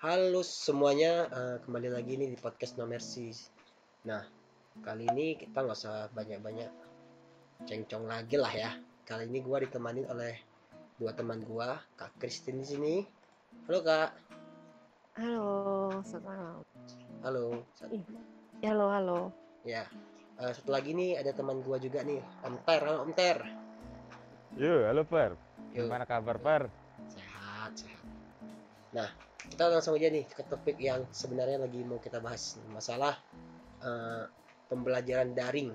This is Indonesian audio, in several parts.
Halo semuanya, uh, kembali lagi nih di podcast No Mercy. Nah, kali ini kita nggak usah banyak-banyak cengcong lagi lah ya. Kali ini gue ditemani oleh dua teman gue, Kak Kristin di sini. Halo Kak. Halo, selamat malam. Halo. Ih, ya, halo, halo. Ya, uh, satu lagi nih ada teman gue juga nih, Om Ter. Halo Om Ter. Yo, halo Per. Yo. Gimana kabar Per? Sehat, sehat. Nah, kita langsung aja nih ke topik yang sebenarnya lagi mau kita bahas masalah uh, pembelajaran daring.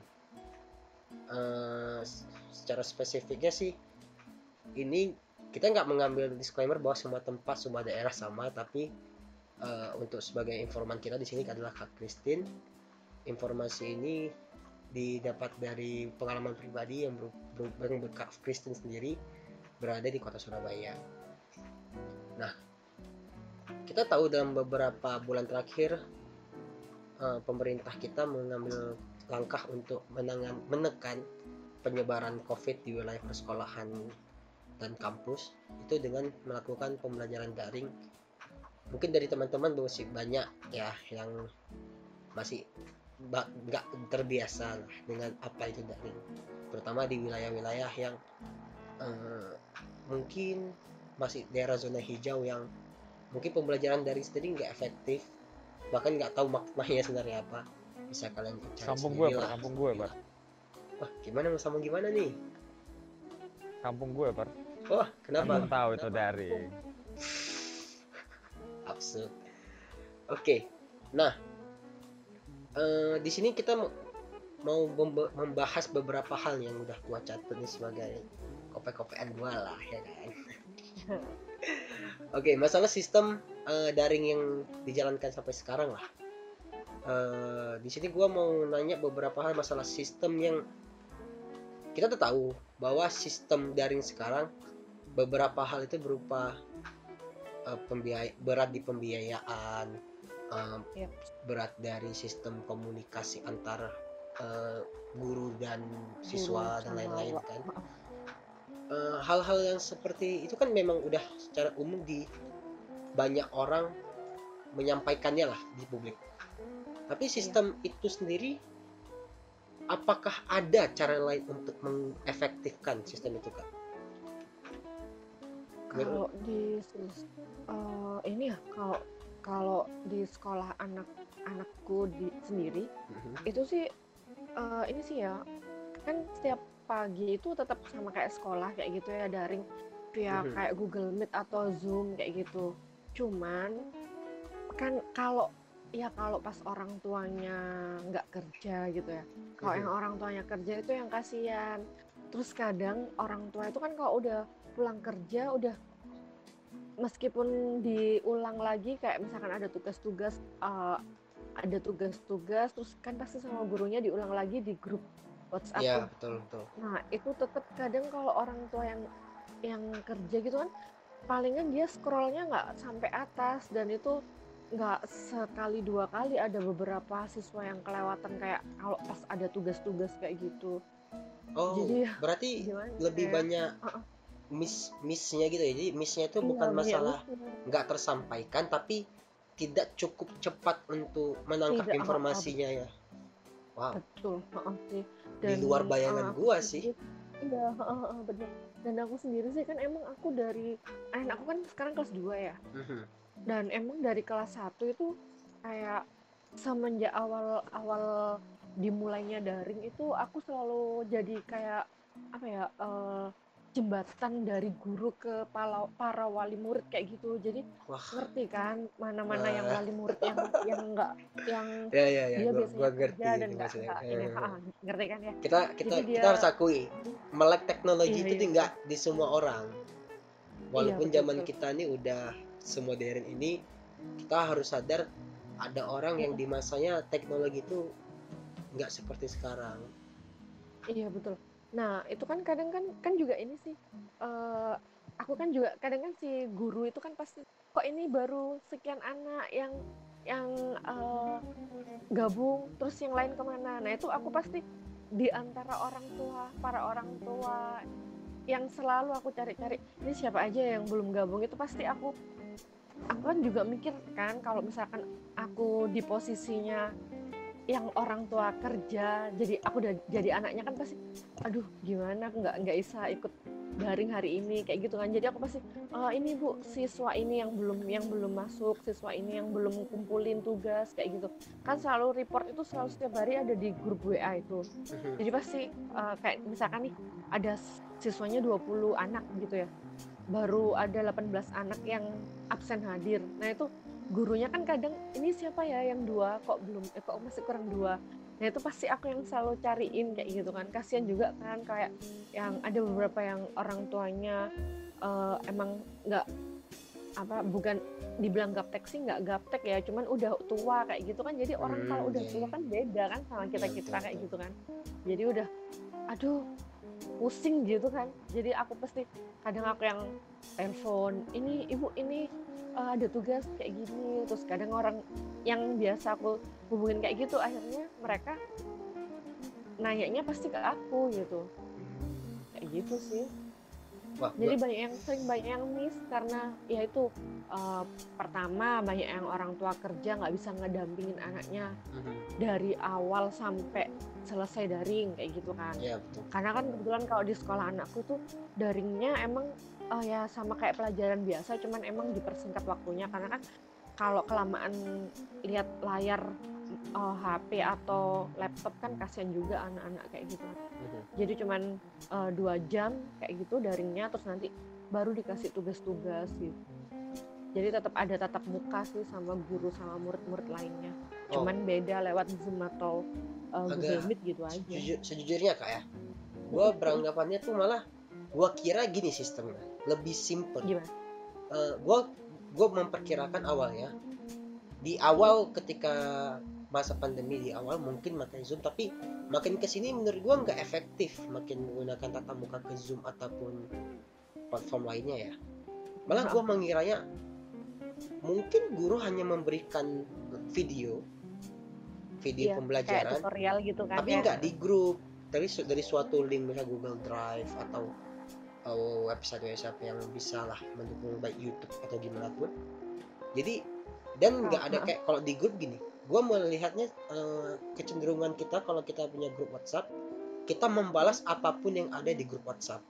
Uh, secara spesifiknya sih, ini kita nggak mengambil disclaimer bahwa semua tempat, semua daerah sama, tapi uh, untuk sebagai informan kita di sini adalah Kak Christine. Informasi ini didapat dari pengalaman pribadi yang bareng Kak Kristen sendiri berada di kota Surabaya. Nah, kita tahu dalam beberapa bulan terakhir uh, pemerintah kita mengambil langkah untuk menangan, menekan penyebaran COVID di wilayah persekolahan dan kampus itu dengan melakukan pembelajaran daring. Mungkin dari teman-teman masih banyak ya yang masih nggak terbiasa dengan apa itu daring terutama di wilayah-wilayah yang uh, mungkin masih daerah zona hijau yang mungkin pembelajaran dari sendiri nggak efektif bahkan nggak tahu maknanya sebenarnya apa. Bisa kalian cari kampung gue pak. kampung gue pak. Wah gimana mau sambung gimana nih? Kampung gue pak. Wah kenapa? Kamu tahu itu dari. Absurd. Oke. Okay. nah uh, di sini kita mau membahas beberapa hal yang udah gua catat nih sebagai kope-kopean gua lah ya kan. Oke, okay, masalah sistem uh, daring yang dijalankan sampai sekarang lah. Uh, di sini gua mau nanya beberapa hal masalah sistem yang kita tuh tahu bahwa sistem daring sekarang beberapa hal itu berupa uh, pembiaya berat di pembiayaan, uh, yep. berat dari sistem komunikasi antar uh, guru dan siswa guru dan lain-lain kan hal-hal uh, yang seperti itu kan memang udah secara umum di banyak orang menyampaikannya lah di publik tapi sistem iya. itu sendiri apakah ada cara lain untuk mengefektifkan sistem itu kak? Kalau di uh, ini ya kalau kalau di sekolah anak anakku di sendiri mm-hmm. itu sih uh, ini sih ya kan setiap pagi itu tetap sama kayak sekolah kayak gitu ya daring via mm-hmm. kayak Google Meet atau Zoom kayak gitu cuman kan kalau ya kalau pas orang tuanya nggak kerja gitu ya kalau mm-hmm. yang orang tuanya kerja itu yang kasihan terus kadang orang tua itu kan kalau udah pulang kerja udah meskipun diulang lagi kayak misalkan ada tugas-tugas uh, ada tugas-tugas terus kan pasti sama gurunya diulang lagi di grup WhatsApp. Iya, betul betul. Nah, itu tetap kadang kalau orang tua yang yang kerja gitu kan palingan dia scrollnya nggak sampai atas dan itu nggak sekali dua kali ada beberapa siswa yang kelewatan kayak kalau pas ada tugas-tugas kayak gitu. Oh, Jadi, berarti lebih kayak, banyak uh -uh miss missnya gitu ya jadi missnya itu iya, bukan iya, masalah nggak iya. tersampaikan tapi tidak cukup cepat untuk menangkap tidak, informasinya ya wow betul maaf sih Dan, di luar bayangan uh, gua sih iya uh, uh, benar dan aku sendiri sih kan emang aku dari anak aku kan sekarang kelas 2 ya. Uh-huh. dan emang dari kelas 1 itu kayak semenjak awal awal dimulainya daring itu aku selalu jadi kayak apa ya uh, jembatan dari guru ke para, para wali murid kayak gitu jadi Wah. ngerti kan mana-mana yang wali murid yang yang enggak yang ya, ya, ya. dia gua, biasanya gua ngerti, kerja dan enggak, ya, ini ya. ngerti kan ya kita kita jadi kita dia, harus akui melek teknologi iya, itu iya. enggak di semua orang walaupun iya, zaman kita ini udah semodern ini kita harus sadar ada orang iya. yang di masanya teknologi itu nggak seperti sekarang iya betul Nah, itu kan kadang kan kan juga ini sih uh, aku kan juga kadang kan si guru itu kan pasti kok ini baru sekian anak yang yang uh, gabung terus yang lain ke mana? Nah itu aku pasti di antara orang tua para orang tua yang selalu aku cari-cari ini siapa aja yang belum gabung? Itu pasti aku aku kan juga mikir kan kalau misalkan aku di posisinya yang orang tua kerja jadi aku udah jadi anaknya kan pasti aduh gimana? Aku nggak nggak bisa ikut daring hari ini kayak gitu kan. Jadi aku pasti "Eh, ini bu siswa ini yang belum yang belum masuk siswa ini yang belum kumpulin tugas kayak gitu. Kan selalu report itu selalu setiap hari ada di grup WA itu. Mhm. jadi pasti eh, kayak misalkan nih ada siswanya 20 anak gitu ya baru ada 18 anak yang absen hadir. Nah itu gurunya kan kadang ini siapa ya yang dua? Kok belum eh, kok masih kurang dua? Nah itu pasti aku yang selalu cariin kayak gitu kan. Kasihan juga kan kayak yang ada beberapa yang orang tuanya eh, emang nggak apa bukan dibilang gaptek sih nggak gaptek ya cuman udah tua kayak gitu kan. Jadi orang Hmm, kalau udah tua kan beda kan sama kita kita kayak gitu kan. Jadi udah aduh pusing gitu kan. Jadi aku pasti kadang aku yang telepon ini ibu ini eh, ada tugas kayak gini. Terus kadang orang yang biasa aku hubungin kayak gitu akhirnya mereka nanyanya pasti ke aku gitu. Kayak gitu sih. Wah, jadi banyak yang sering banyak yang miss karena ya itu eh, pertama banyak yang orang tua kerja nggak bisa ngedampingin anaknya Mhm. dari awal sampai selesai daring kayak gitu kan. Ya betul. Karena kan kebetulan kalau di sekolah anakku tuh daringnya emang eh, ya sama kayak pelajaran biasa cuman emang dipersingkat waktunya. Karena kan kalau kelamaan lihat layar eh, HP atau laptop kan kasihan juga anak-anak kayak gitu. Mhm. jadi cuman eh, dua jam kayak gitu daringnya terus nanti baru dikasih tugas-tugas gitu. Jadi tetap ada tatap muka sih sama guru sama murid-murid lainnya. Oh. cuman beda lewat zoom atau eh, Google Meet gitu aja. Jujur, sejujurnya kak ya. Gue beranggapannya tuh malah gue kira gini sistemnya lebih simple. Gimana? Gue gue memperkirakan awalnya di awal ketika masa pandemi di awal mungkin makin zoom tapi makin ke sini menurut gue nggak efektif makin menggunakan tatap muka ke zoom ataupun platform lainnya ya. Malah gue mengiranya mungkin guru hanya memberikan video video Iya, pembelajaran tutorial gitu kan tapi ya. nggak di grup. Dari dari suatu link misalnya Google Drive atau uh, website website yang bisa lah mendukung baik YouTube atau gimana pun. Jadi dan nggak ada kayak kalau di grup gini gue melihatnya uh, kecenderungan kita kalau kita punya grup WhatsApp kita membalas apa pun yang ada di grup WhatsApp.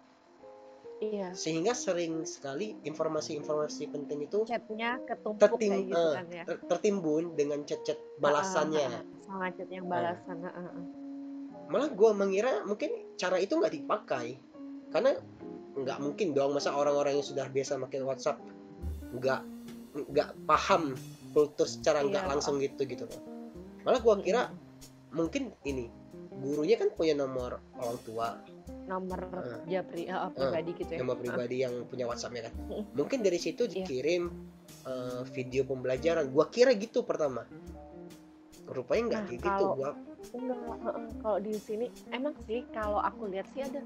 Iya. Sehingga sering sekali informasi-informasi penting itu chatnya ketumpuk tertim kayak gitu eh, kan ya? ter- tertimbun dengan chat-chat balasannya. ah. sama chat yang balasan ah, ah. malah gue mengira mungkin cara itu nggak dipakai. Karena nggak mungkin dong masa orang-orang yang sudah biasa pakai WhatsApp nggak nggak paham kultur secara nggak Iya, langsung gitu gitu. Loh. malah gue kira mungkin ini gurunya kan punya nomor orang tua. Nomor Ah. japri ah, ah, pribadi gitu ya? Nomor pribadi yang punya WhatsAppnya kan. Mungkin dari situ Iya. dikirim eh, video pembelajaran. Gue kira gitu pertama. Rupanya nggak Nah, kayak gitu kalau- gua. Enggak, kalau di sini emang sih kalau aku lihat sih ada.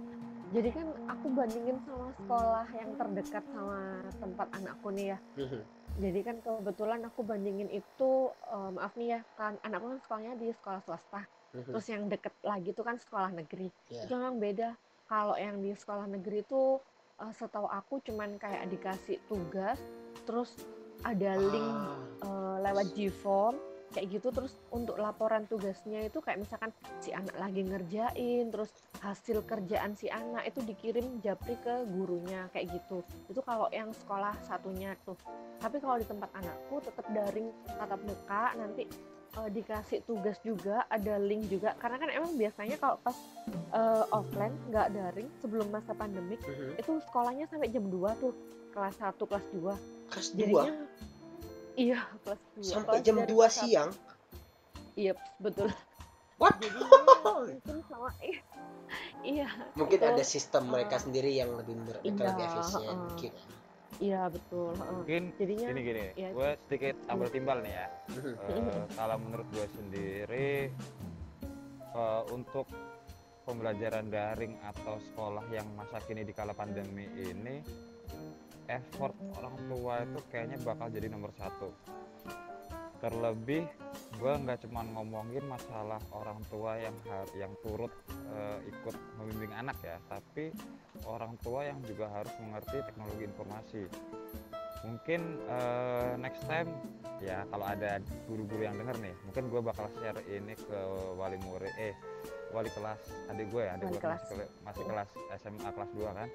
Jadi kan aku bandingin sama sekolah yang terdekat sama tempat anakku nih ya. Mhm, Jadi kan kebetulan aku bandingin itu eh, maaf nih ya kan anakku kan sekolahnya di sekolah swasta. mhm. Terus yang deket lagi itu kan sekolah negeri. Ya. Itu memang beda. Kalau yang di sekolah negeri itu eh, setahu aku cuman kayak dikasih tugas terus ada link Ah, eh, lewat G-form kayak gitu terus untuk laporan tugasnya itu kayak misalkan si anak lagi ngerjain terus hasil kerjaan si anak itu dikirim japri ke gurunya kayak gitu. Itu kalau yang sekolah satunya tuh. Tapi kalau di tempat anakku tetap daring tatap muka nanti eh, dikasih tugas juga ada link juga. Karena kan emang biasanya kalau pas eh, offline nggak daring sebelum masa pandemik mhm. itu sekolahnya sampai jam 2 tuh kelas 1 kelas 2 kelas jadinya 2 iya kelas 2 sampai jam 2 siang iya betul What? mungkin sama iya iya mungkin ada sistem mereka Eh, sendiri yang lebih mer- mereka iya, lebih efisien heeh. mungkin iya betul heeh. Mungkin jadinya gini gini, Iya. gue sedikit ambil timbal nih ya. Eh, kalau menurut gue sendiri eh, untuk pembelajaran daring atau sekolah yang masa kini di kala pandemi ini effort orang tua itu kayaknya bakal jadi nomor satu. Terlebih gue nggak cuma ngomongin masalah orang tua yang har- yang turut eh, ikut membimbing anak ya tapi orang tua yang juga harus mengerti teknologi informasi. Mungkin eh, next time ya kalau ada guru-guru yang denger nih mungkin gue bakal share ini ke wali murid eh wali kelas adik gue ya adik Wali gue kelas. masih, masih kelas SMA kelas 2 kan.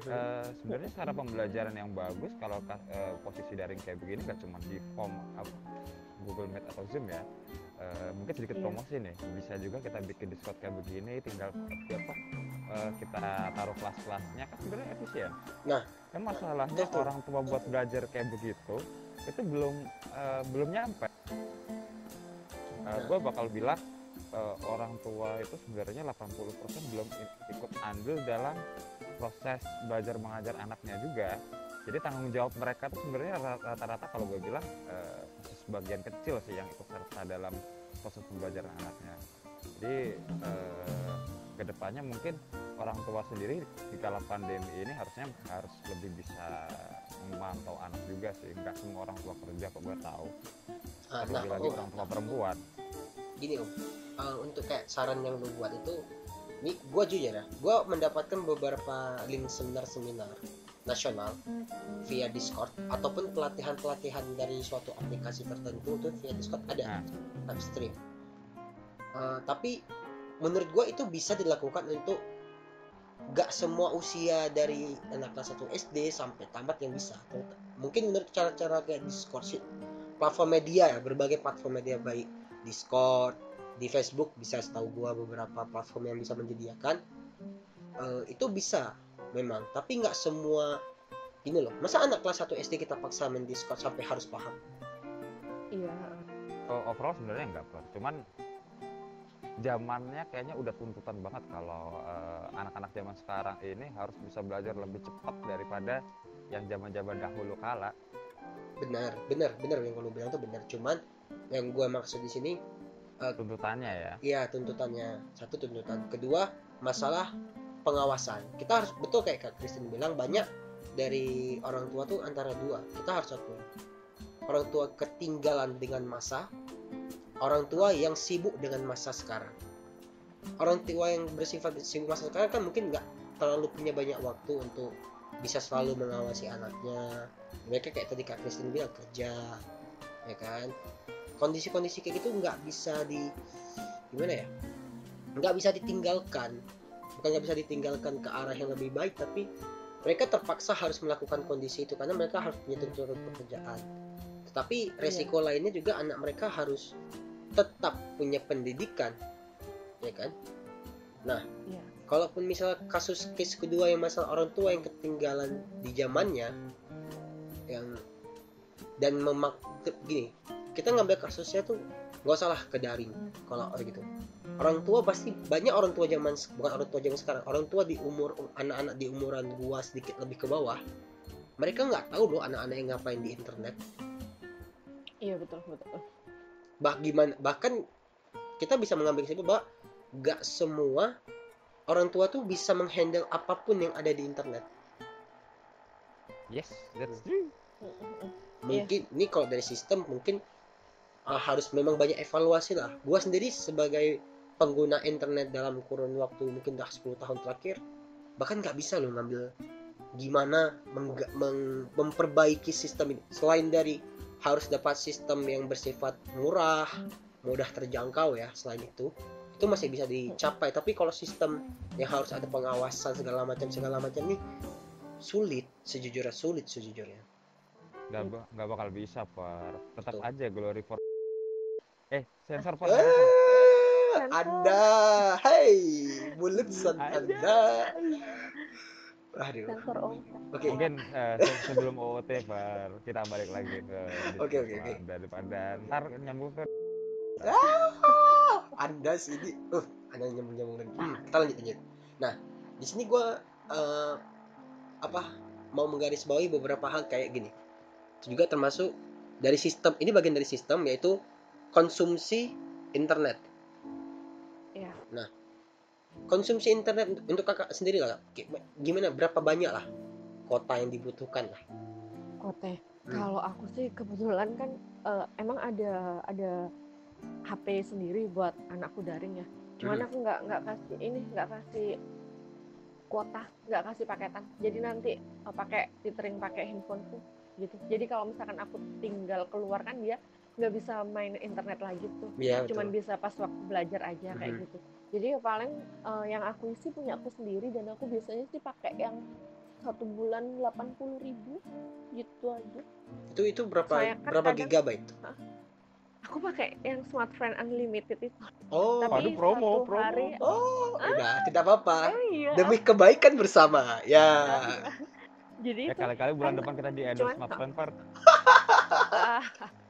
Eh, sebenarnya cara pembelajaran yang bagus kalau ka- eh, posisi daring kayak begini gak cuma di form Google Meet atau Zoom ya Eh, mungkin sedikit Iya. promosi nih bisa juga kita bikin Discord kayak begini tinggal apa eh, kita taruh kelas-kelasnya kan sebenarnya efisien Nah, kan masalahnya tuh. orang tua buat belajar kayak begitu itu belum eh, belum nyampe Nah. gue bakal bilang eh, orang tua itu sebenarnya 80% belum ikut andil dalam proses belajar mengajar anaknya juga. Jadi tanggung jawab mereka tuh sebenarnya ra- rata-rata kalau gue bilang eh, sebagian kecil sih yang ikut serta dalam proses pembelajaran anaknya. Jadi eh, ke depannya mungkin orang tua sendiri di kala pandemi ini harusnya harus lebih bisa memantau anak juga sih. Nggak semua orang tua kerja kok gue tahu. Ah, nah, lagi lagi oh, orang tua perempuan. Gini om uh, untuk kayak saran yang lu buat itu ini gue jujur ya gue mendapatkan beberapa link seminar-seminar nasional via Discord ataupun pelatihan-pelatihan dari suatu aplikasi tertentu tuh via Discord ada Nah. live stream Uh, tapi menurut gue itu bisa dilakukan untuk gak semua usia dari anak kelas 1 SD sampai tamat yang bisa mungkin menurut cara-cara kayak Discord sih platform media ya berbagai platform media baik Discord di Facebook bisa setahu gua beberapa platform yang bisa menyediakan Eh, itu bisa memang. Tapi nggak semua ini loh masa anak kelas 1 SD kita paksa main Discord sampai harus paham? Iya. Oh, overall sebenarnya nggak per cuman zamannya kayaknya udah tuntutan banget kalau eh, anak-anak zaman sekarang ini harus bisa belajar lebih cepat daripada yang zaman-zaman dahulu kala. Benar benar benar. Yang kalau bilang tuh benar. Cuman yang gua maksud di sini tuntutannya ya? Iya tuntutannya. Satu tuntutan. Kedua masalah pengawasan. Kita harus betul kayak kak Kristen bilang banyak dari orang tua tuh antara dua. Kita harus satu. Orang tua ketinggalan dengan masa orang tua yang sibuk dengan masa sekarang. Orang tua yang bersifat sibuk masa sekarang kan mungkin nggak terlalu punya banyak waktu untuk bisa selalu mengawasi anaknya. Mereka kayak tadi kak Kristen bilang kerja ya kan kondisi-kondisi kayak gitu nggak bisa di gimana ya? Nggak bisa ditinggalkan. Bukan nggak bisa ditinggalkan ke arah yang lebih baik tapi mereka terpaksa harus melakukan kondisi itu karena mereka harus punya tuntutan pekerjaan. Tetapi resiko lainnya juga anak mereka harus tetap punya pendidikan ya kan? Iya. kalaupun misal kasus case kedua yang masalah orang tua yang ketinggalan di zamannya yang dan memak gini kita ngambil kasusnya tuh nggak salah ke daring kalau gitu. Orang tua pasti banyak orang tua zaman bukan orang tua zaman sekarang orang tua di umur anak-anak di umuran gua sedikit lebih ke bawah mereka nggak tahu loh anak-anak yang ngapain di internet. Iya betul betul. Bah gimana bahkan kita bisa mengambil kesimpulan bahwa nggak semua orang tua tuh bisa menghandle apa pun yang ada di internet. Yes that's true. Mungkin ini kalau dari sistem mungkin uh, harus memang banyak evaluasi lah. Gua sendiri sebagai pengguna internet dalam kurun waktu mungkin udah 10 tahun terakhir bahkan nggak bisa loh ngambil gimana memperbaiki sistem ini. Selain dari harus dapat sistem yang bersifat murah mudah terjangkau ya selain itu itu masih bisa dicapai. Tapi kalau sistem yang harus ada pengawasan segala macam segala macam nih sulit sejujurnya sulit sejujurnya. Nggak nggak bakal bisa per tetap Betul. aja glory for eh sensor per Eh, Sensor. Anda, hey, mulut san Ada. Anda. Aduh, sensor oke. mungkin eh, se- sebelum OOT per kita balik lagi ke Oke, oke, oke. daripada ntar nyambung ke Ah, Anda sini, uh, Anda nyambung nyambung lagi. Hmm, kita lanjut lanjut. Nah, di sini gue apa mau menggarisbawahi beberapa hal kayak gini. Itu juga termasuk dari sistem. Ini bagian dari sistem yaitu konsumsi internet. Iya. Nah, konsumsi internet untuk kakak sendiri lah. Gimana? Berapa banyak lah kota yang dibutuhkan lah? kote Hmm. kalau aku sih kebetulan kan eh, emang ada ada HP sendiri buat anakku daring ya cuman Hmm. aku nggak nggak kasih ini nggak kasih kuota nggak kasih paketan jadi nanti eh, pakai tethering pakai handphoneku gitu jadi kalau misalkan aku tinggal keluar kan dia nggak bisa main internet lagi tuh Iya, cuman betul. bisa pas waktu belajar aja kayak Mhm. gitu jadi ya paling eh, yang aku isi punya aku sendiri dan aku biasanya sih pakai yang satu bulan 80.000 ribu gitu aja Itu itu berapa Saya kan berapa kadang- gigabyte? aku pakai yang smart friend unlimited itu Oh, tapi Waduh, promo, satu promo. hari oh, udah tidak apa-apa. Eh, iya Demi kebaikan bersama. Ya. jadi Ya kali-kali bulan kan depan kita di endorse cuman- smartphone Far.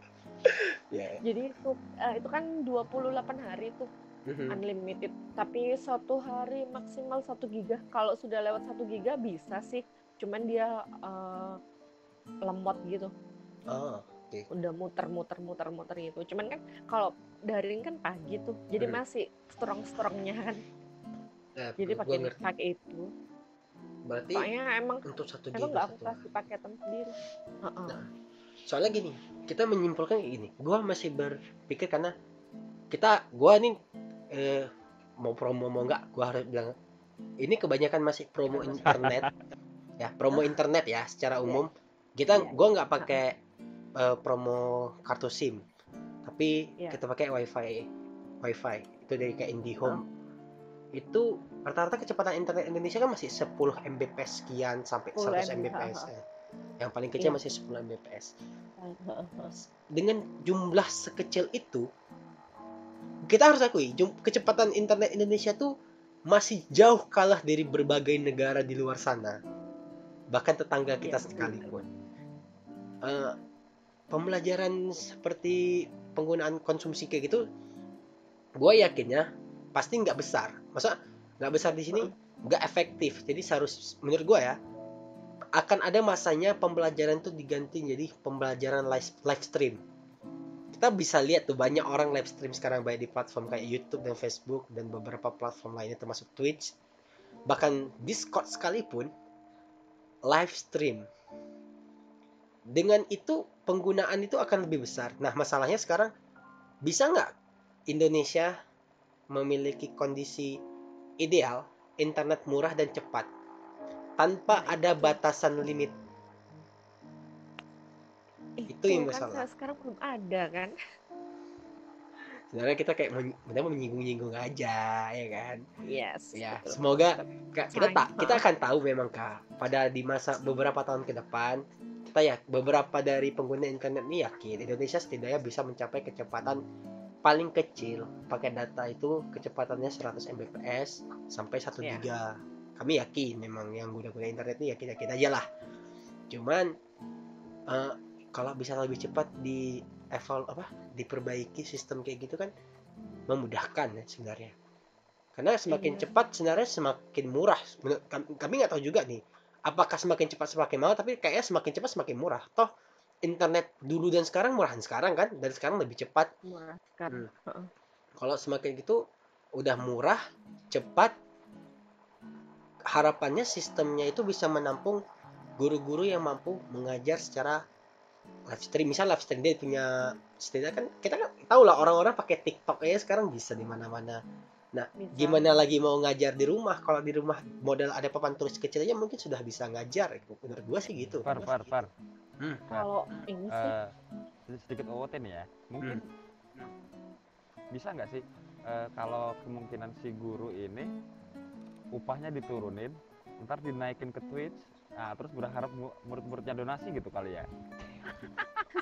ah, Ya. jadi itu eh, itu kan 28 hari tuh Mhm. unlimited. Tapi satu hari maksimal satu giga. Kalau sudah lewat satu giga bisa sih. Cuman dia eh, lemot gitu. Oh, udah muter-muter muter-muter gitu. Cuman kan kalau daring kan pagi tuh. Jadi Hmm. masih strong strongnya kan. Eh, jadi pakai pakai itu. Berarti soalnya emang untuk satu emang giga nggak aku satu kasih paketan sendiri. Heeh. Nah. soalnya gini kita menyimpulkan gini gua masih berpikir karena kita gua nih eh, mau promo mau nggak gua harus bilang ini kebanyakan masih promo internet ya promo internet ya secara umum kita Iya. gua nggak pakai eh, promo kartu sim tapi Iya. kita pakai wifi wifi itu dari kayak IndiHome itu rata-rata kecepatan internet Indonesia kan masih 10 Mbps sekian sampai 10 100 Mbps, ya. Yang paling kecil Iya. masih 10 Mbps. Heeh. dengan jumlah sekecil itu kita harus akui kecepatan internet Indonesia tuh masih jauh kalah dari berbagai negara di luar sana. Bahkan tetangga kita Iya, sekalipun. Eh, pembelajaran seperti penggunaan konsumsi kayak gitu gue yakinnya pasti nggak besar. Masa nggak besar di sini? Nggak efektif. Jadi seharus menurut gue ya akan ada masanya pembelajaran tuh diganti jadi pembelajaran live, live stream. Kita bisa lihat tuh banyak orang live stream sekarang baik di platform kayak YouTube dan Facebook dan beberapa platform lainnya termasuk Twitch. Bahkan Discord sekalipun live stream. Dengan itu penggunaan itu akan lebih besar. Nah masalahnya sekarang bisa nggak Indonesia memiliki kondisi ideal internet murah dan cepat tanpa ada batasan limit Itu yang kan masalah. se- sekarang belum ada kan sebenarnya kita kayak men- benar menyinggung-nyinggung aja ya kan yes ya betul. semoga Kak, kita tak kita akan tahu memang kak pada di masa beberapa tahun ke depan kita ya beberapa dari pengguna internet ini yakin Indonesia setidaknya bisa mencapai kecepatan paling kecil pakai data itu kecepatannya 100 Mbps sampai 1 Iya. giga kami yakin memang yang guna-guna internet ini yakin yakin aja lah. Cuman eh, kalau bisa lebih cepat di eval apa diperbaiki sistem kayak gitu kan memudahkan ya sebenarnya. Karena semakin Iya. cepat sebenarnya semakin murah. Menurut kami- nggak tahu juga nih apakah semakin cepat semakin mahal tapi kayaknya semakin cepat semakin murah. Toh internet dulu dan sekarang murahan sekarang kan dan sekarang lebih cepat. Murah kan. Kalau semakin gitu udah murah cepat harapannya sistemnya itu bisa menampung guru-guru yang mampu mengajar secara live stream misal live stream dia punya setidaknya kan kita kan tahu lah orang-orang pakai TikTok aja sekarang bisa di mana-mana Bisa. gimana lagi mau ngajar di rumah kalau di rumah model ada papan tulis kecil aja mungkin sudah bisa ngajar menurut gua sih gitu Far, far, far. Hmm. kalau ini sih Eh, sedikit OOT nih ya. Mungkin bisa nggak sih eh, kalau kemungkinan si guru ini upahnya diturunin, ntar dinaikin ke Twitch, nah terus berharap mu- murid-muridnya donasi gitu kali ya?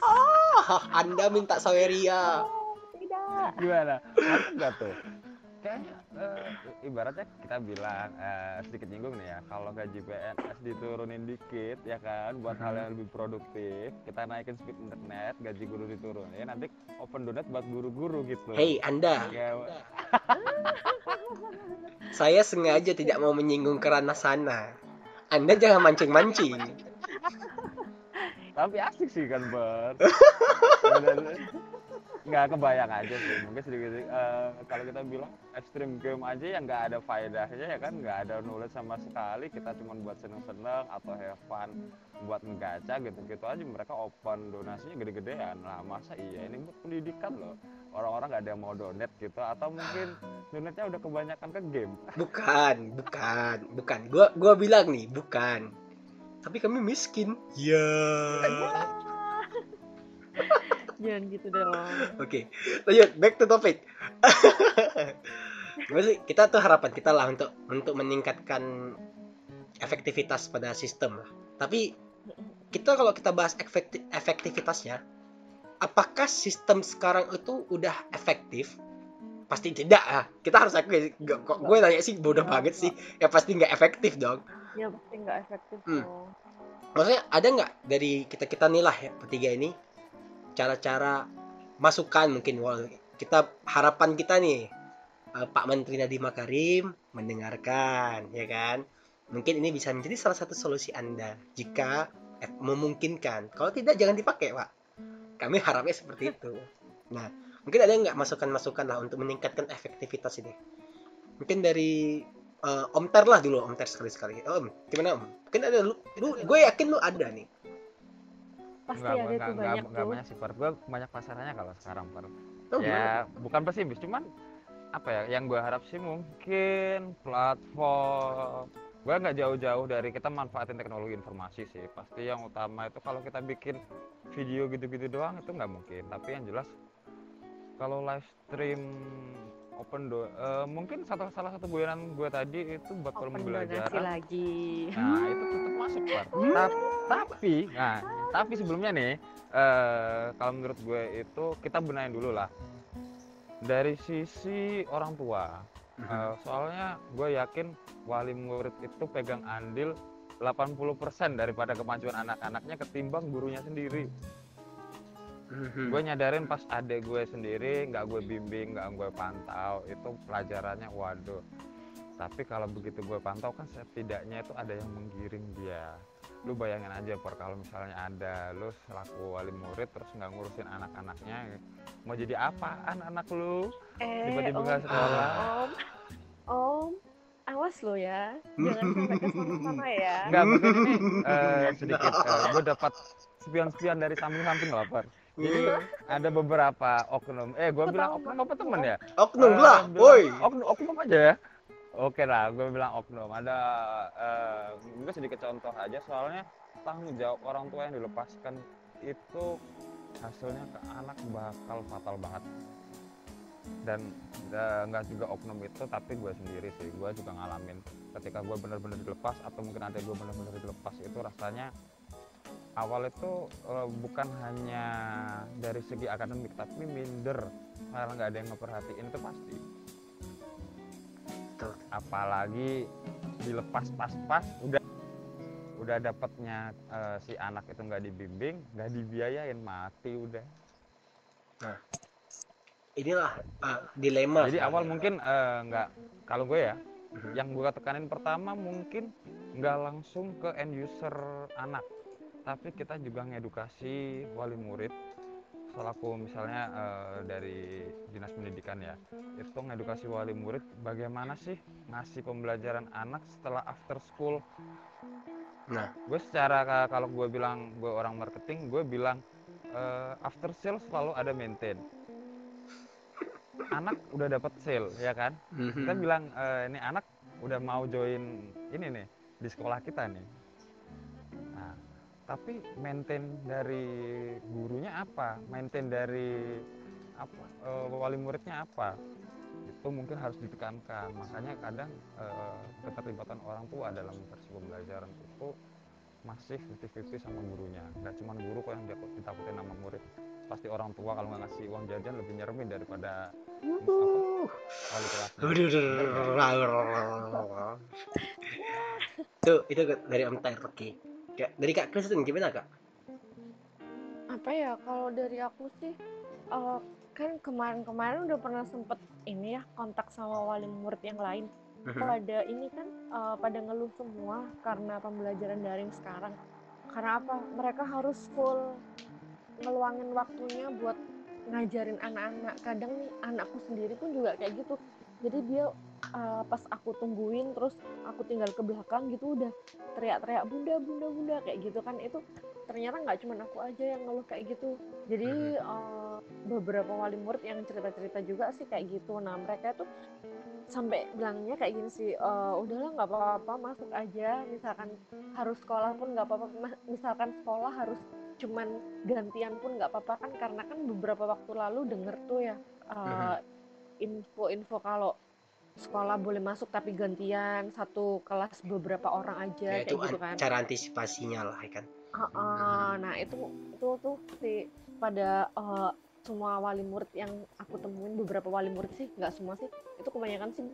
ah anda minta saweria oh tidak Gimana? Nggak tuh? Kayaknya eh, ibaratnya kita bilang eh, sedikit nyinggung nih ya, kalau gaji PNS diturunin dikit ya kan, buat hal yang lebih produktif, kita naikin speed internet, gaji guru diturunin, nanti open donate buat guru-guru gitu. hei anda Ya, Saya sengaja tidak mau menyinggung ke ranah sana. Anda jangan mancing-mancing. tapi asik sih kan Bar nggak kebayang aja sih mungkin sedikit eh, kalau kita bilang ekstrim game aja yang nggak ada faedahnya ya kan nggak ada nulis sama sekali kita cuma buat seneng-seneng atau have fun buat ngegaca gitu-gitu aja mereka open donasinya gede-gedean. Lah masa iya ini buat pendidikan loh? Orang-orang nggak ada yang mau donate gitu atau mungkin donatnya udah kebanyakan ke game? Bukan, bukan, bukan. Gua gua bilang nih, bukan. tapi kami miskin. Ya Jangan gitu dong. Oke, lanjut back to topic. Sih? Kita tuh harapan kita lah untuk untuk meningkatkan efektivitas pada sistem lah. Tapi kita kalau kita bahas efekti- efektivitasnya, apakah sistem sekarang itu udah efektif? Pasti tidak ah. Kita harus. Gak- Kok gue nanya sih bodoh banget sih. Ya pasti nggak efektif dong. Ya pasti nggak efektif Hmm. Maksudnya ada nggak dari kita kita nih lah ya bertiga ini cara-cara masukan mungkin. Kita harapan kita nih eh, Pak Menteri Nadiem Makarim mendengarkan ya kan? Mungkin ini bisa menjadi salah satu solusi anda jika eh, memungkinkan. Kalau tidak jangan dipakai Pak. Kami harapnya seperti itu. Nah mungkin ada nggak masukan-masukan lah untuk meningkatkan efektivitas ini? Mungkin dari eh, Om Ter lah dulu Om Ter sekali-sekali. Om gimana Om? Mungkin ada lu, lu gue yakin lu ada nih Pasti Nggak, ada nggak, tuh nggak, banyak nggak tuh. banyak sih per gue banyak pasarannya kalau sekarang per Oh, gimana? ya bukan pesimis cuman apa ya yang gue harap sih mungkin platform gue nggak jauh-jauh dari kita manfaatin teknologi informasi sih pasti yang utama itu kalau kita bikin video gitu-gitu doang itu nggak mungkin tapi yang jelas kalau live stream open do eh, mungkin satu salah satu guyonan gue tadi itu bakal pembelajaran lagi. Nah, itu tetap masuk. Ta- tapi, nah, tapi sebelumnya nih, eh kalau menurut gue itu kita benahin dulu lah. Dari sisi orang tua. Eh, soalnya gue yakin wali murid itu pegang andil 80% daripada kemajuan anak-anaknya ketimbang gurunya sendiri. Mhm. Gue nyadarin pas adek gue sendiri, nggak gue bimbing, nggak gue pantau, itu pelajarannya waduh. Tapi kalau begitu gue pantau kan setidaknya itu ada yang menggiring dia. Lu bayangin aja per kalau misalnya ada lu selaku wali murid terus nggak ngurusin anak-anaknya, mau jadi apaan anak lu? Eh, Tiba-tiba om, nggak sekolah. om, om, awas lo ya, jangan sampai ke sana-sana ya. Enggak, mungkin ini eh, sedikit gue dapat spion-spion dari samping-samping lah per. Jadi ada beberapa oknum, eh gue bilang oknum apa temen ya? Oknum Eh, lah, woi. Oknum, oknum aja ya. Oke lah, gue bilang oknum. Ada, eh gue sedikit contoh aja soalnya tanggung jawab orang tua yang dilepaskan itu hasilnya ke anak bakal fatal banget. Dan eh, nggak juga oknum itu, tapi gue sendiri sih, gue juga ngalamin. Ketika gue bener-bener dilepas atau mungkin ada gue bener-bener dilepas itu rasanya awal itu eh, bukan hanya dari segi akademik tapi minder. Karena nggak ada yang ngeperhatiin itu pasti. Apalagi dilepas pas-pas udah udah dapatnya eh, si anak itu nggak dibimbing nggak dibiayain mati udah Inilah eh, dilema. jadi awal mungkin eh, nggak kalau gue ya Mhm. yang gue tekanin pertama mungkin nggak langsung ke end user anak tapi kita juga ngedukasi wali murid selaku misalnya eh, dari dinas pendidikan ya itu ngedukasi wali murid bagaimana sih ngasih pembelajaran anak setelah after school Nah. gue secara ka- kalau gue bilang gue orang marketing gue bilang eh, after sale selalu ada maintain. Anak udah dapat sale ya kan? Kita Mhm. bilang "Eh, ini anak udah mau join ini nih di sekolah kita nih. Nah tapi maintain dari gurunya apa? Maintain dari apa eh, wali muridnya apa itu mungkin harus ditekankan makanya kadang eh, keterlibatan orang tua dalam versi pembelajaran itu masih 50-50 sama gurunya nggak cuma guru kok yang dia- ditakutin sama murid pasti orang tua kalau nggak ngasih uang jajan lebih nyeremin daripada Tuh, itu dari Om Ter, oke. Ya, dari Kak Kristen gimana Kak? Apa ya, kalau dari aku sih, eh, kan kemarin-kemarin udah pernah sempet ini ya, kontak sama wali murid yang lain. Pada ini kan, eh, pada ngeluh semua karena pembelajaran daring sekarang. Karena apa? Mereka harus full ngeluangin waktunya buat ngajarin anak-anak. Kadang nih anakku sendiri pun juga kayak gitu. Jadi dia eh, pas aku tungguin terus aku tinggal ke belakang gitu udah teriak-teriak bunda bunda bunda kayak gitu kan itu ternyata nggak cuma aku aja yang ngeluh kayak gitu. Jadi eh, beberapa wali murid yang cerita-cerita juga sih kayak gitu. Nah mereka tuh sampai bilangnya kayak gini sih "Eh, udahlah nggak apa-apa masuk aja. Misalkan harus sekolah pun nggak apa-apa. Misalkan sekolah harus cuman gantian pun nggak apa-apa. Kan karena kan beberapa waktu lalu denger tuh ya eh, info-info kalau sekolah boleh masuk tapi gantian satu kelas beberapa orang aja ya kayak itu gitu an- kan. cara antisipasinya lah ya kan Ah, ah, nah itu itu tuh si pada eh, semua wali murid yang aku temuin beberapa wali murid sih nggak semua sih itu kebanyakan sih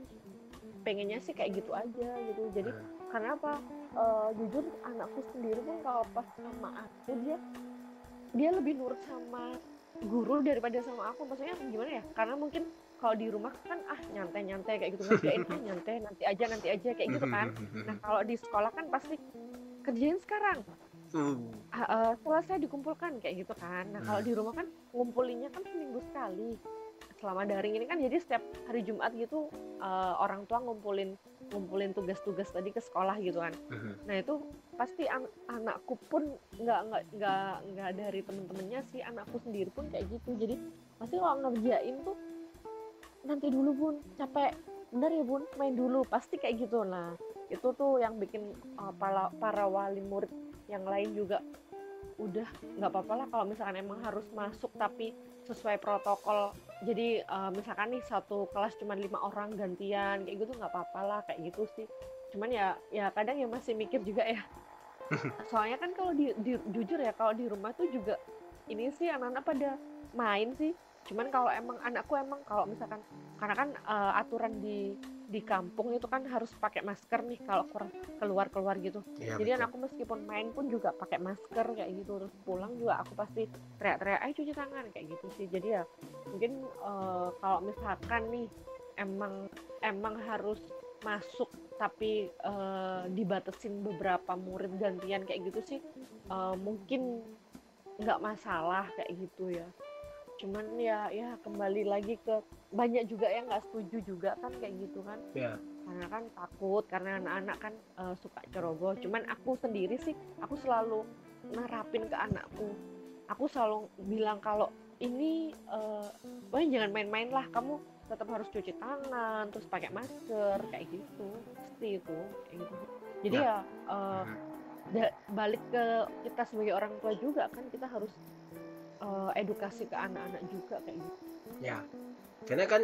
pengennya sih kayak gitu aja gitu. Jadi Hmm. karena apa? Eh, jujur anakku sendiri pun kalau pas sama aku dia dia lebih nurut sama guru daripada sama aku. Maksudnya gimana ya? Karena mungkin kalau di rumah kan ah nyantai nyantai kayak gitu ngerjain ah nyantai nanti aja nanti aja kayak gitu kan. nah kalau di sekolah kan pasti kerjain sekarang Hmm. Ah, eh, selesai dikumpulkan kayak gitu kan. Nah kalau Hmm. di rumah kan ngumpulinnya kan seminggu sekali. Selama daring ini kan jadi setiap hari Jumat gitu eh, orang tua ngumpulin ngumpulin tugas-tugas tadi ke sekolah gitu kan. Mhm. Nah itu pasti an- anakku pun nggak nggak nggak nggak dari temen-temennya sih anakku sendiri pun kayak gitu. Jadi pasti kalau ngerjain tuh nanti dulu bun capek bener ya bun main dulu pasti kayak gitu nah itu tuh yang bikin uh, para para wali murid yang lain juga udah nggak apa-apa lah kalau misalkan emang harus masuk tapi sesuai protokol. Jadi uh, misalkan nih satu kelas cuma lima orang gantian kayak gitu nggak apa-apa lah kayak gitu sih. Cuman ya ya kadang ya masih mikir juga ya. Soalnya kan kalau di, di- jujur ya kalau di rumah tuh juga ini sih anak-anak pada main sih. Cuman kalau emang anakku emang kalau misalkan karena kan eh, aturan di di kampung itu kan harus pakai masker nih kalau keluar keluar gitu. Iya, jadi betul. anakku meskipun main pun juga pakai masker kayak gitu. Terus pulang juga aku pasti teriak-teriak ayo cuci tangan kayak gitu sih. Jadi ya mungkin eh, kalau misalkan nih emang emang harus masuk tapi eh, dibatesin beberapa murid gantian kayak gitu sih eh, mungkin nggak masalah kayak gitu ya cuman ya ya kembali lagi ke banyak juga yang nggak setuju juga kan kayak gitu kan. Ya. karena kan takut karena anak-anak kan eh, suka ceroboh. Cuman aku sendiri sih aku selalu nerapin ke anakku. Aku selalu bilang kalau ini eh wah jangan main-main lah kamu tetap harus cuci tangan terus pakai masker kayak gitu. Pasti itu kayak gitu. Jadi Nah. ya da- balik ke kita sebagai orang tua juga kan kita harus eh, edukasi ke anak-anak juga kayak gitu Ya, karena kan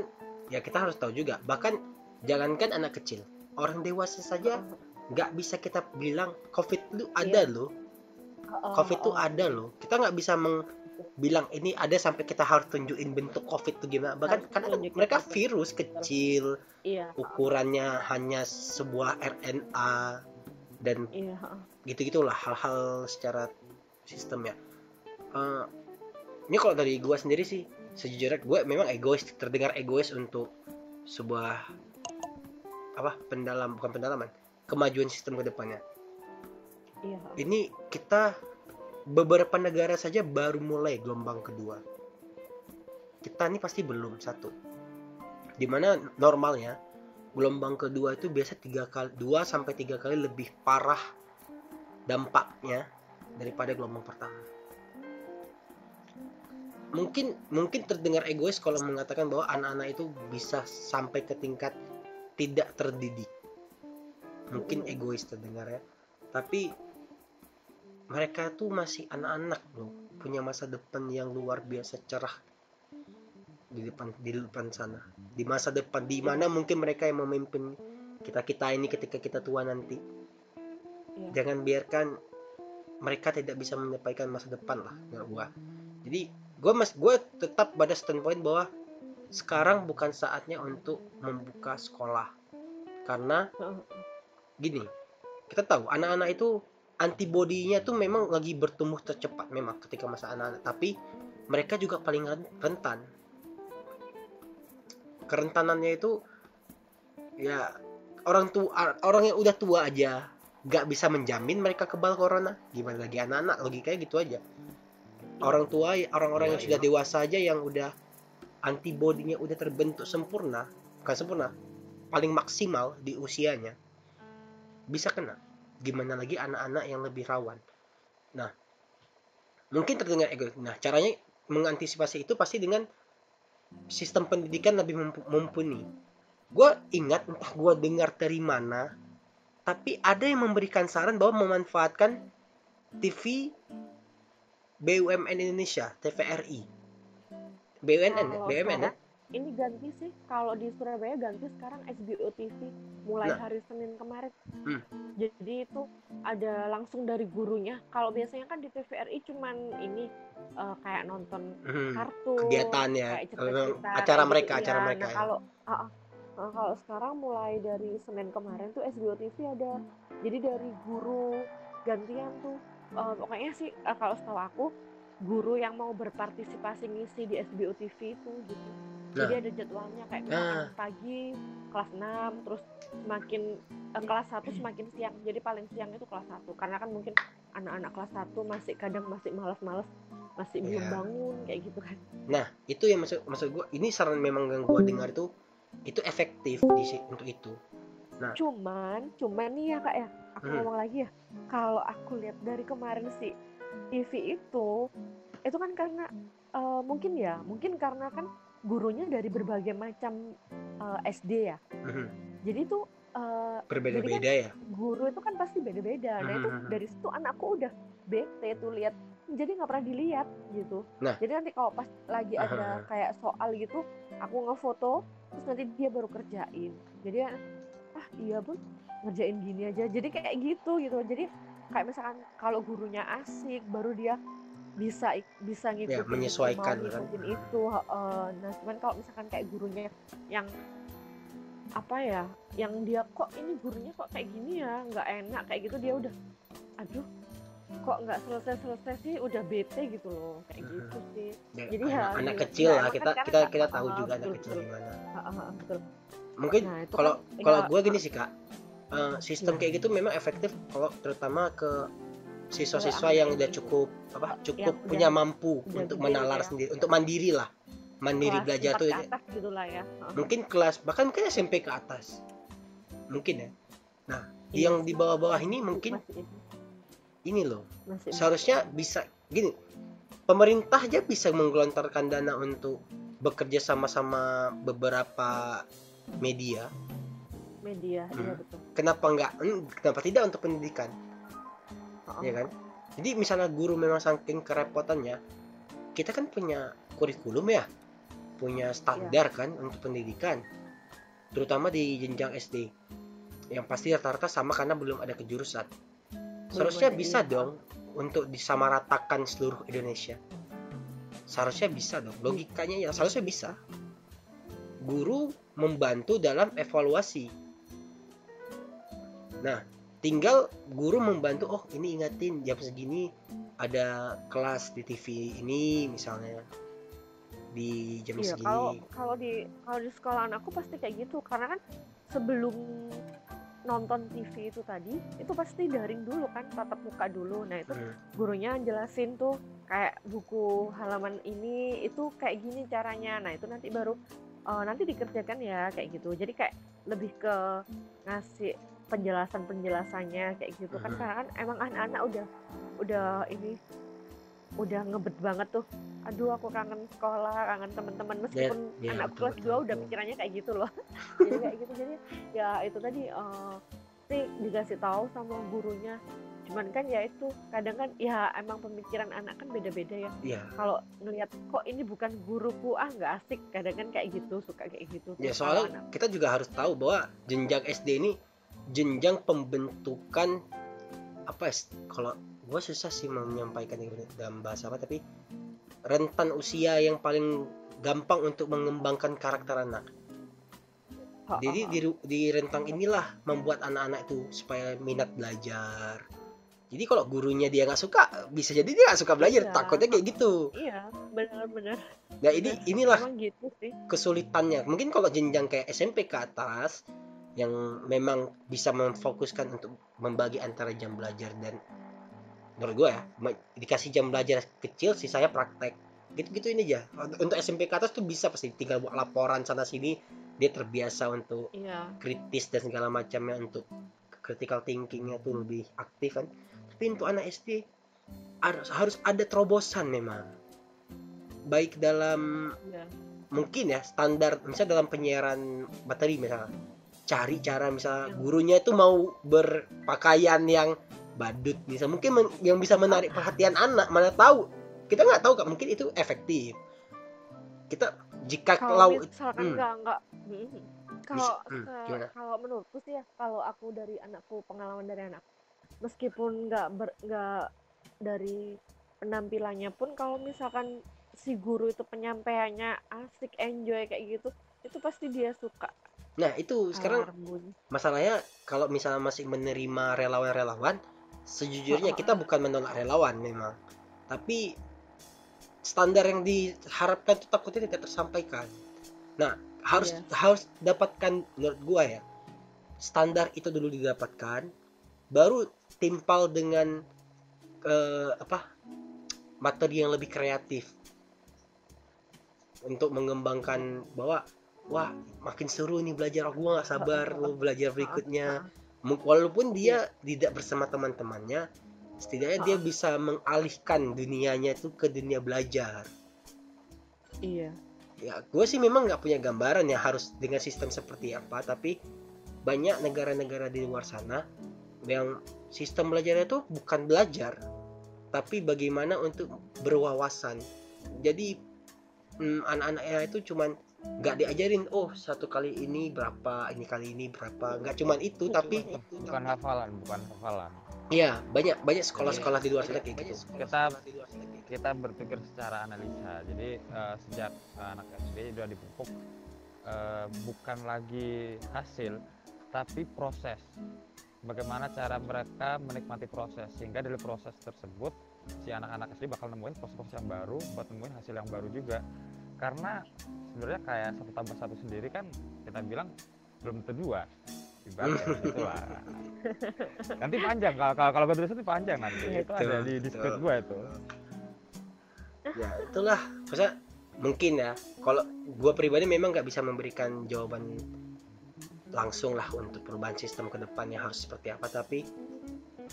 ya kita harus tahu juga. Bahkan jangankan anak kecil, orang dewasa saja nggak bisa kita bilang COVID itu ada loh. Heeh, COVID itu ada loh. Kita nggak bisa meng bilang ini ada sampai kita harus tunjukin bentuk COVID itu gimana. Bahkan karena kan mereka virus kecil, iya ukurannya hanya sebuah RNA dan iya heeh. gitu-gitulah hal-hal secara sistem ya. Ini kalau dari gue sendiri sih sejujurnya gue memang egois terdengar egois untuk sebuah apa pendalam bukan pendalaman kemajuan sistem ke depannya. iya. Ini kita beberapa negara saja baru mulai gelombang kedua. Kita ini pasti belum satu. Di mana normalnya gelombang kedua itu biasa tiga kali dua sampai tiga kali lebih parah dampaknya daripada gelombang pertama. Mungkin mungkin terdengar egois kalau mengatakan bahwa anak-anak itu bisa sampai ke tingkat tidak terdidik. Mungkin egois terdengar ya. Tapi mereka tuh masih anak-anak loh, punya masa depan yang luar biasa cerah di depan di depan sana. Di masa depan di mana mungkin mereka yang memimpin kita kita ini ketika kita tua nanti. Iya. Jangan biarkan mereka tidak bisa menyampaikan masa depan lah menurut gua. Jadi gua mas gue tetap pada standpoint bahwa sekarang bukan saatnya untuk membuka sekolah. Karena gini kita tahu anak-anak itu antibodinya tuh memang lagi bertumbuh tercepat memang ketika masa anak-anak. Tapi mereka juga paling ren- rentan. Kerentanannya itu ya orang tua orang yang udah tua aja nggak bisa menjamin mereka kebal corona. Gimana lagi anak-anak logikanya gitu aja orang tua orang-orang Iya, yang sudah iya. dewasa aja yang udah antibodinya udah terbentuk sempurna bukan sempurna paling maksimal di usianya bisa kena. Gimana lagi anak-anak yang lebih rawan? Nah mungkin terdengar egois nah caranya mengantisipasi itu pasti dengan sistem pendidikan lebih mumpu- mumpuni. Gue ingat entah gue dengar dari mana tapi ada yang memberikan saran bahwa memanfaatkan TV BUMN Indonesia TVRI BUMN ya? BUMN ya ini ganti sih kalau di Surabaya ganti sekarang SBO TV mulai Nah. hari Senin kemarin. Hmm. Jadi itu ada langsung dari gurunya. Kalau biasanya kan di TVRI cuman ini eh, kayak nonton Mhm. kartun, kegiatan ya kayak acara mereka gitu, acara mereka Nah, ya. kalau ah. Nah, kalau sekarang mulai dari Senin kemarin tuh SBO TV ada. Jadi dari guru gantian tuh eh, pokoknya sih eh, kalau setahu aku guru yang mau berpartisipasi ngisi di SBO TV itu gitu. Jadi ada jadwalnya kayak Nah. pagi kelas 6 terus semakin eh, kelas 1 semakin siang. Jadi paling siang itu kelas 1 karena kan mungkin anak-anak kelas 1 masih kadang masih malas-malas masih belum Iya. bangun kayak gitu kan. Nah, itu yang maksud maksud gue ini saran memang yang gue dengar itu itu efektif di untuk itu. Cuman, cuman nih ya kak ya, aku Hmm. ngomong lagi ya, kalau aku lihat dari kemarin sih TV itu, itu kan karena eh, mungkin ya, mungkin karena kan gurunya dari berbagai macam eh, SD ya, Mhm. jadi tuh eh, Berbeda-beda ya. guru itu kan pasti beda-beda. Nah itu Mhm. dari situ anakku udah bete tuh lihat, jadi nggak pernah dilihat gitu. Nah. Jadi nanti kalau pas lagi ada kayak soal gitu, aku ngefoto, terus nanti dia baru kerjain. Jadi ah iya bun ngerjain gini aja. Jadi kayak gitu gitu. Jadi kayak misalkan kalau gurunya asik, baru dia bisa bisa ngikutin itu, Ya, menyesuaikan mau kan. ngikutin itu. heeh. nah cuman kalau misalkan kayak gurunya yang apa ya yang dia kok ini gurunya kok kayak gini ya nggak enak kayak gitu dia udah aduh kok nggak selesai selesai sih udah bete gitu loh kayak Mhm. gitu sih Ya, Jadi anak, ya, anak iya, kecil lah kita kan kita kita tahu ah, juga anak betul, kecil betul. gimana. Betul Mungkin nah kalau kan kalau ya, gue gini sih kak, eh, sistem Iya. kayak gitu memang efektif kalau terutama ke siswa-siswa Kalau yang udah cukup apa yang cukup udah- punya mampu udah untuk menalar ya. sendiri, untuk mandiri lah, mandiri kelas belajar tuh gitu lah ya. Mungkin kelas bahkan mungkin SMP ke atas, mungkin ya. Nah, iya yang di bawah-bawah ini mungkin masih ini, ini loh. Masih seharusnya bisa gini pemerintah aja bisa menggelontorkan dana untuk bekerja sama-sama beberapa media media iya Hmm. betul. Kenapa enggak hmm, kenapa tidak untuk pendidikan? Ah. ya kan? Jadi misalnya guru memang saking kerepotannya kita kan punya kurikulum ya punya standar kan untuk pendidikan terutama di jenjang SD yang pasti rata-rata sama karena belum ada kejurusan. Seharusnya bisa iya. dong untuk disamaratakan seluruh Indonesia. Seharusnya bisa dong logikanya ya seharusnya bisa. Guru membantu dalam evaluasi nah tinggal guru membantu oh ini ingatin jam segini ada kelas di TV ini misalnya di jam Iya, segini kalau kalau di kalau di sekolah anakku pasti kayak gitu karena kan sebelum nonton TV itu tadi itu pasti daring dulu kan tatap muka dulu. Nah, itu Hmm. gurunya jelasin tuh kayak buku halaman ini itu kayak gini caranya. Nah, itu nanti baru eh, nanti dikerjakan ya kayak gitu. Jadi kayak lebih ke ngasih penjelasan-penjelasannya kayak gitu. Kan karena kan emang anak-anak udah udah ini udah ngebet banget tuh. Aduh aku kangen sekolah kangen teman-teman meskipun ya, anak betul, kelas 2 udah pikirannya kayak gitu loh. Jadi kayak gitu. Jadi ya itu tadi eh, sih dikasih tahu sama gurunya. Cuman kan ya itu kadang kan ya emang pemikiran anak kan beda-beda ya. Iya. kalau ngelihat kok ini bukan guruku? Ah nggak asik. Kadang kan kayak gitu suka kayak gitu. Ya soalnya anak. kita juga harus tahu bahwa jenjang SD ini jenjang pembentukan apa ya kalau gue susah sih mau menyampaikan dalam bahasa apa tapi rentan usia yang paling gampang untuk mengembangkan karakter anak. Jadi di, di rentang inilah membuat anak-anak itu supaya minat belajar. Jadi kalau gurunya dia nggak suka, bisa jadi dia nggak suka belajar. Iya. Takutnya kayak gitu. iya benar-benar Nah ini inilah gitu sih kesulitannya mungkin kalau jenjang kayak SMP ke atas yang memang bisa memfokuskan untuk membagi antara jam belajar dan menurut gue ya dikasih jam belajar kecil sisanya praktek. Gitu-gitu ini aja. Untuk SMP ke atas tuh bisa pasti tinggal buat laporan sana sini dia terbiasa untuk iya. kritis dan segala macamnya untuk critical thinkingnya tuh lebih aktif kan. Tapi untuk anak SD harus harus ada terobosan memang. Baik dalam iya. mungkin ya standar misalnya dalam penyiaran materi misalnya cari cara misalnya gurunya itu mau berpakaian yang badut bisa mungkin men- yang bisa menarik perhatian anak mana tahu. Kita nggak tahu kak mungkin itu efektif. Kita jika kalau kalau misalkan hmm. nggak nggak hmm. kalau hmm, menurutku sih ya kalau aku dari anakku pengalaman dari anak meskipun nggak nggak dari penampilannya pun kalau misalkan si guru itu penyampaiannya asik enjoy kayak gitu itu pasti dia suka nah itu sekarang masalahnya kalau misalnya masih menerima relawan-relawan sejujurnya kita bukan menolak relawan memang. Tapi standar yang diharapkan itu takutnya tidak tersampaikan. Nah harus Iya. harus dapatkan menurut gua ya standar itu dulu didapatkan baru timpal dengan eh, apa materi yang lebih kreatif untuk mengembangkan bahwa wah makin seru nih belajar. Gua nggak sabar lu belajar berikutnya. walaupun dia tidak bersama teman-temannya setidaknya dia bisa mengalihkan dunianya itu ke dunia belajar. Iya. Ya gue sih memang nggak punya gambaran ya harus dengan sistem seperti apa tapi banyak negara-negara di luar sana yang sistem belajarnya itu bukan belajar tapi bagaimana untuk berwawasan. Jadi mm, anak-anaknya itu cuman nggak diajarin oh satu kali ini berapa ini kali ini berapa. Nggak cuman itu tapi bukan hafalan bukan hafalan. Ya banyak banyak sekolah-sekolah di luar sana kayak gitu. kita kita berpikir secara analisa. Jadi eh, sejak anak SD sudah dipupuk eh, bukan lagi hasil tapi proses. Bagaimana cara mereka menikmati proses sehingga dari proses tersebut si anak-anak SD bakal nemuin proses-proses yang baru buat nemuin hasil yang baru juga karena sebenarnya kayak satu tambah satu sendiri kan kita bilang belum tentu dua. Ibaratnya gitu lah nanti panjang kalau kalau kalau gue tulis itu panjang nanti. Itu ada Betul, di di betul. script gue itu. Ya itulah. Maksudnya mungkin ya kalau gua pribadi memang nggak bisa memberikan jawaban langsung lah untuk perubahan sistem ke depannya harus seperti apa. Tapi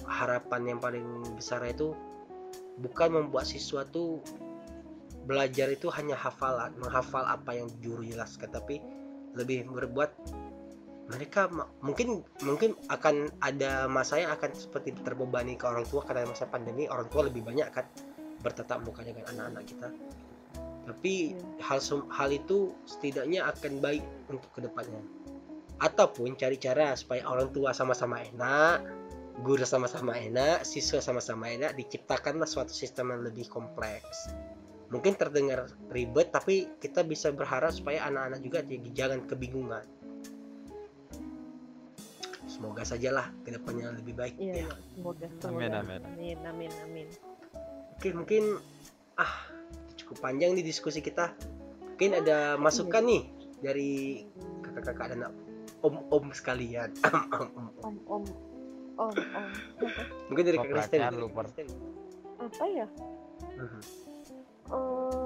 harapan yang paling besar itu bukan membuat siswa tuh belajar itu hanya hafalan menghafal apa yang guru jelaskan tapi lebih berbuat mereka mungkin mungkin akan ada masa yang akan seperti terbebani ke orang tua karena masa pandemi orang tua lebih banyak kan bertatap muka dengan anak-anak kita. Tapi hal sem- hal itu setidaknya akan baik untuk ke depannya. Ataupun cari cara supaya orang tua sama-sama enak guru sama-sama enak siswa sama-sama enak diciptakanlah suatu sistem yang lebih kompleks mungkin terdengar ribet tapi kita bisa berharap supaya anak-anak juga jadi jangan kebingungan. Semoga sajalah ke depannya lebih baik iya ya. iya. semoga. Amin, semoga. amin. amin amin amin. Oke mungkin ah cukup panjang nih diskusi kita. Mungkin ada masukan nih dari kakak-kakak dan om-om sekalian. Om om om. Om mungkin dari kakak Kristen apa ya? Mhm. Eh,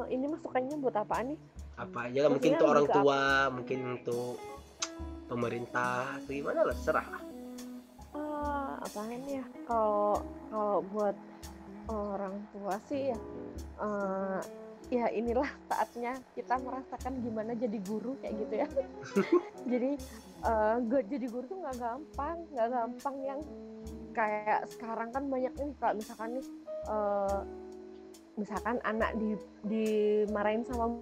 ini masukannya buat apaan nih? Apa? Aja lah mungkin untuk orang tua mungkin untuk pemerintah atau gimana lah serah lah. Ah, apaan ya? Kalau kalau buat orang tua sih ya eh, ya inilah saatnya kita merasakan gimana jadi guru kayak gitu ya. Jadi gak jadi guru tuh nggak gampang nggak gampang yang kayak sekarang kan banyak nih kalau misalkan nih eh, misalkan anak di dimarahin sama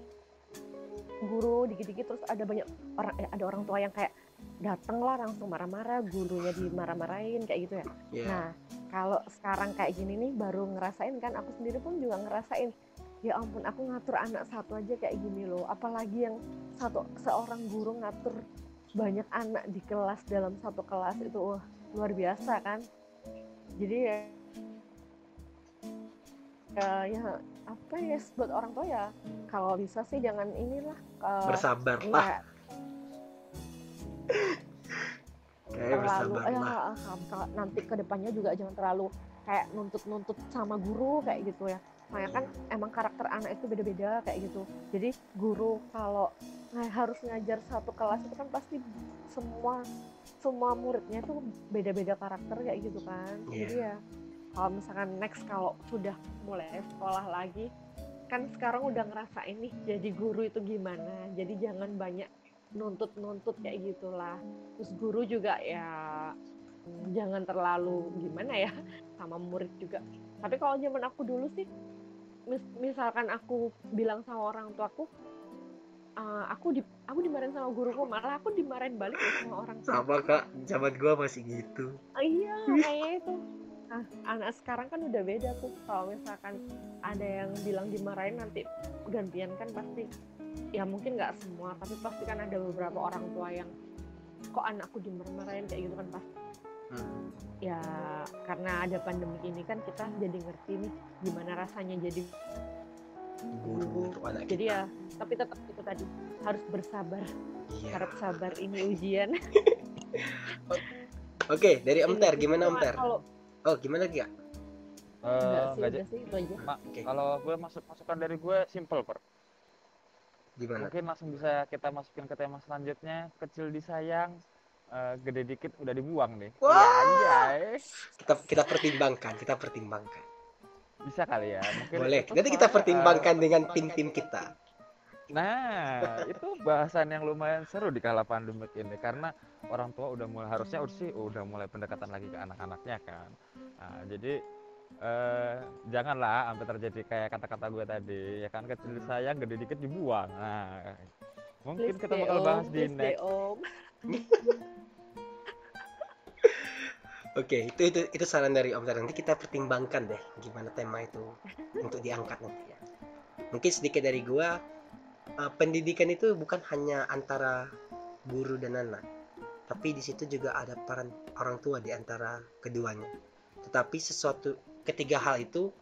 guru dikit-dikit terus ada banyak orang eh, ada orang tua yang kayak dateng lah langsung marah-marah gurunya dimarah-marahin kayak gitu ya. Ya Nah, kalau sekarang kayak gini nih baru ngerasain kan aku sendiri pun juga ngerasain ya ampun aku ngatur anak satu aja kayak gini loh. Apalagi yang satu seorang guru ngatur banyak anak di kelas dalam satu kelas itu wah luar biasa kan. Jadi ya ya, ya apa ya buat orang tua ya kalau bisa sih jangan inilah eh, bersabar ya, lah kayak terlalu bersabar ya, ah, kalau nanti ke depannya juga jangan terlalu kayak nuntut-nuntut sama guru kayak gitu ya. Soalnya kan emang karakter anak itu beda-beda kayak gitu. Jadi guru kalau nah, harus ngajar satu kelas itu kan pasti semua semua muridnya itu beda-beda karakter kayak gitu kan. Iya. jadi ya kalau misalkan next kalau sudah mulai sekolah lagi kan sekarang udah ngerasain nih jadi guru itu gimana. Jadi jangan banyak nuntut-nuntut kayak gitulah. Terus guru juga ya jangan terlalu gimana ya sama murid juga. Tapi kalau zaman aku dulu sih mis- misalkan aku bilang sama orang tuaku "Eh, aku di aku dimarahin sama guruku malah aku dimarahin balik sama orang tua. Sama kak. Zaman gua masih gitu. Ah, iya kayaknya itu nah, anak sekarang kan udah beda tuh. Kalau misalkan ada yang bilang dimarahin nanti gantian kan pasti ya mungkin nggak semua tapi pasti kan ada beberapa orang tua yang kok anakku dimarahin kayak gitu kan pasti. Hmm. ya karena ada pandemi ini kan kita jadi ngerti nih gimana rasanya jadi guru jadi kita. Ya tapi tetap itu tadi harus bersabar. Iya. Harap sabar ini ujian. Oke dari Om Ini Ter sih gimana Om cuma Ter kalau oh gimana Gia enggak Eh, sih nggak udah ja- sih itu aja. Ma- Oke. kalau gue masuk masukan dari gue simple per gimana? Mungkin langsung bisa kita masukin ke tema selanjutnya. Kecil disayang eh, gede dikit udah dibuang nih Wah. Iya, anjay. kita kita pertimbangkan kita pertimbangkan. Bisa kali ya mungkin boleh. nanti kita pertimbangkan eh, dengan tim-tim kita nah itu bahasan yang lumayan seru di kala pandemik ini karena orang tua udah mulai harusnya udah sih udah mulai pendekatan lagi ke anak-anaknya kan. Nah, jadi eh janganlah sampai terjadi kayak kata-kata gue tadi ya kan kecil sayang gede dikit dibuang. Nah mungkin Please kita bakal Om. bahas di next. Om. oke itu itu itu saran dari Om Ter nanti kita pertimbangkan deh gimana tema itu untuk diangkat nanti ya. Mungkin sedikit dari gua eh, pendidikan itu bukan hanya antara guru dan anak tapi di situ juga ada peran orang tua di antara keduanya. Tetapi sesuatu ketiga hal itu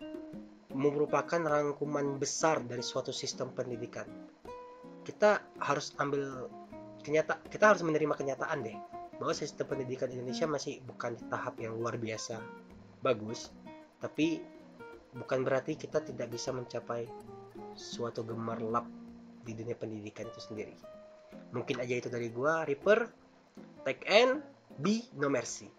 merupakan rangkuman besar dari suatu sistem pendidikan. Kita harus ambil kenyata kita harus menerima kenyataan deh bahwa sistem pendidikan Indonesia masih bukan tahap yang luar biasa bagus tapi bukan berarti kita tidak bisa mencapai suatu gemerlap di dunia pendidikan itu sendiri. Mungkin aja itu dari gua. Reaper take and be no mercy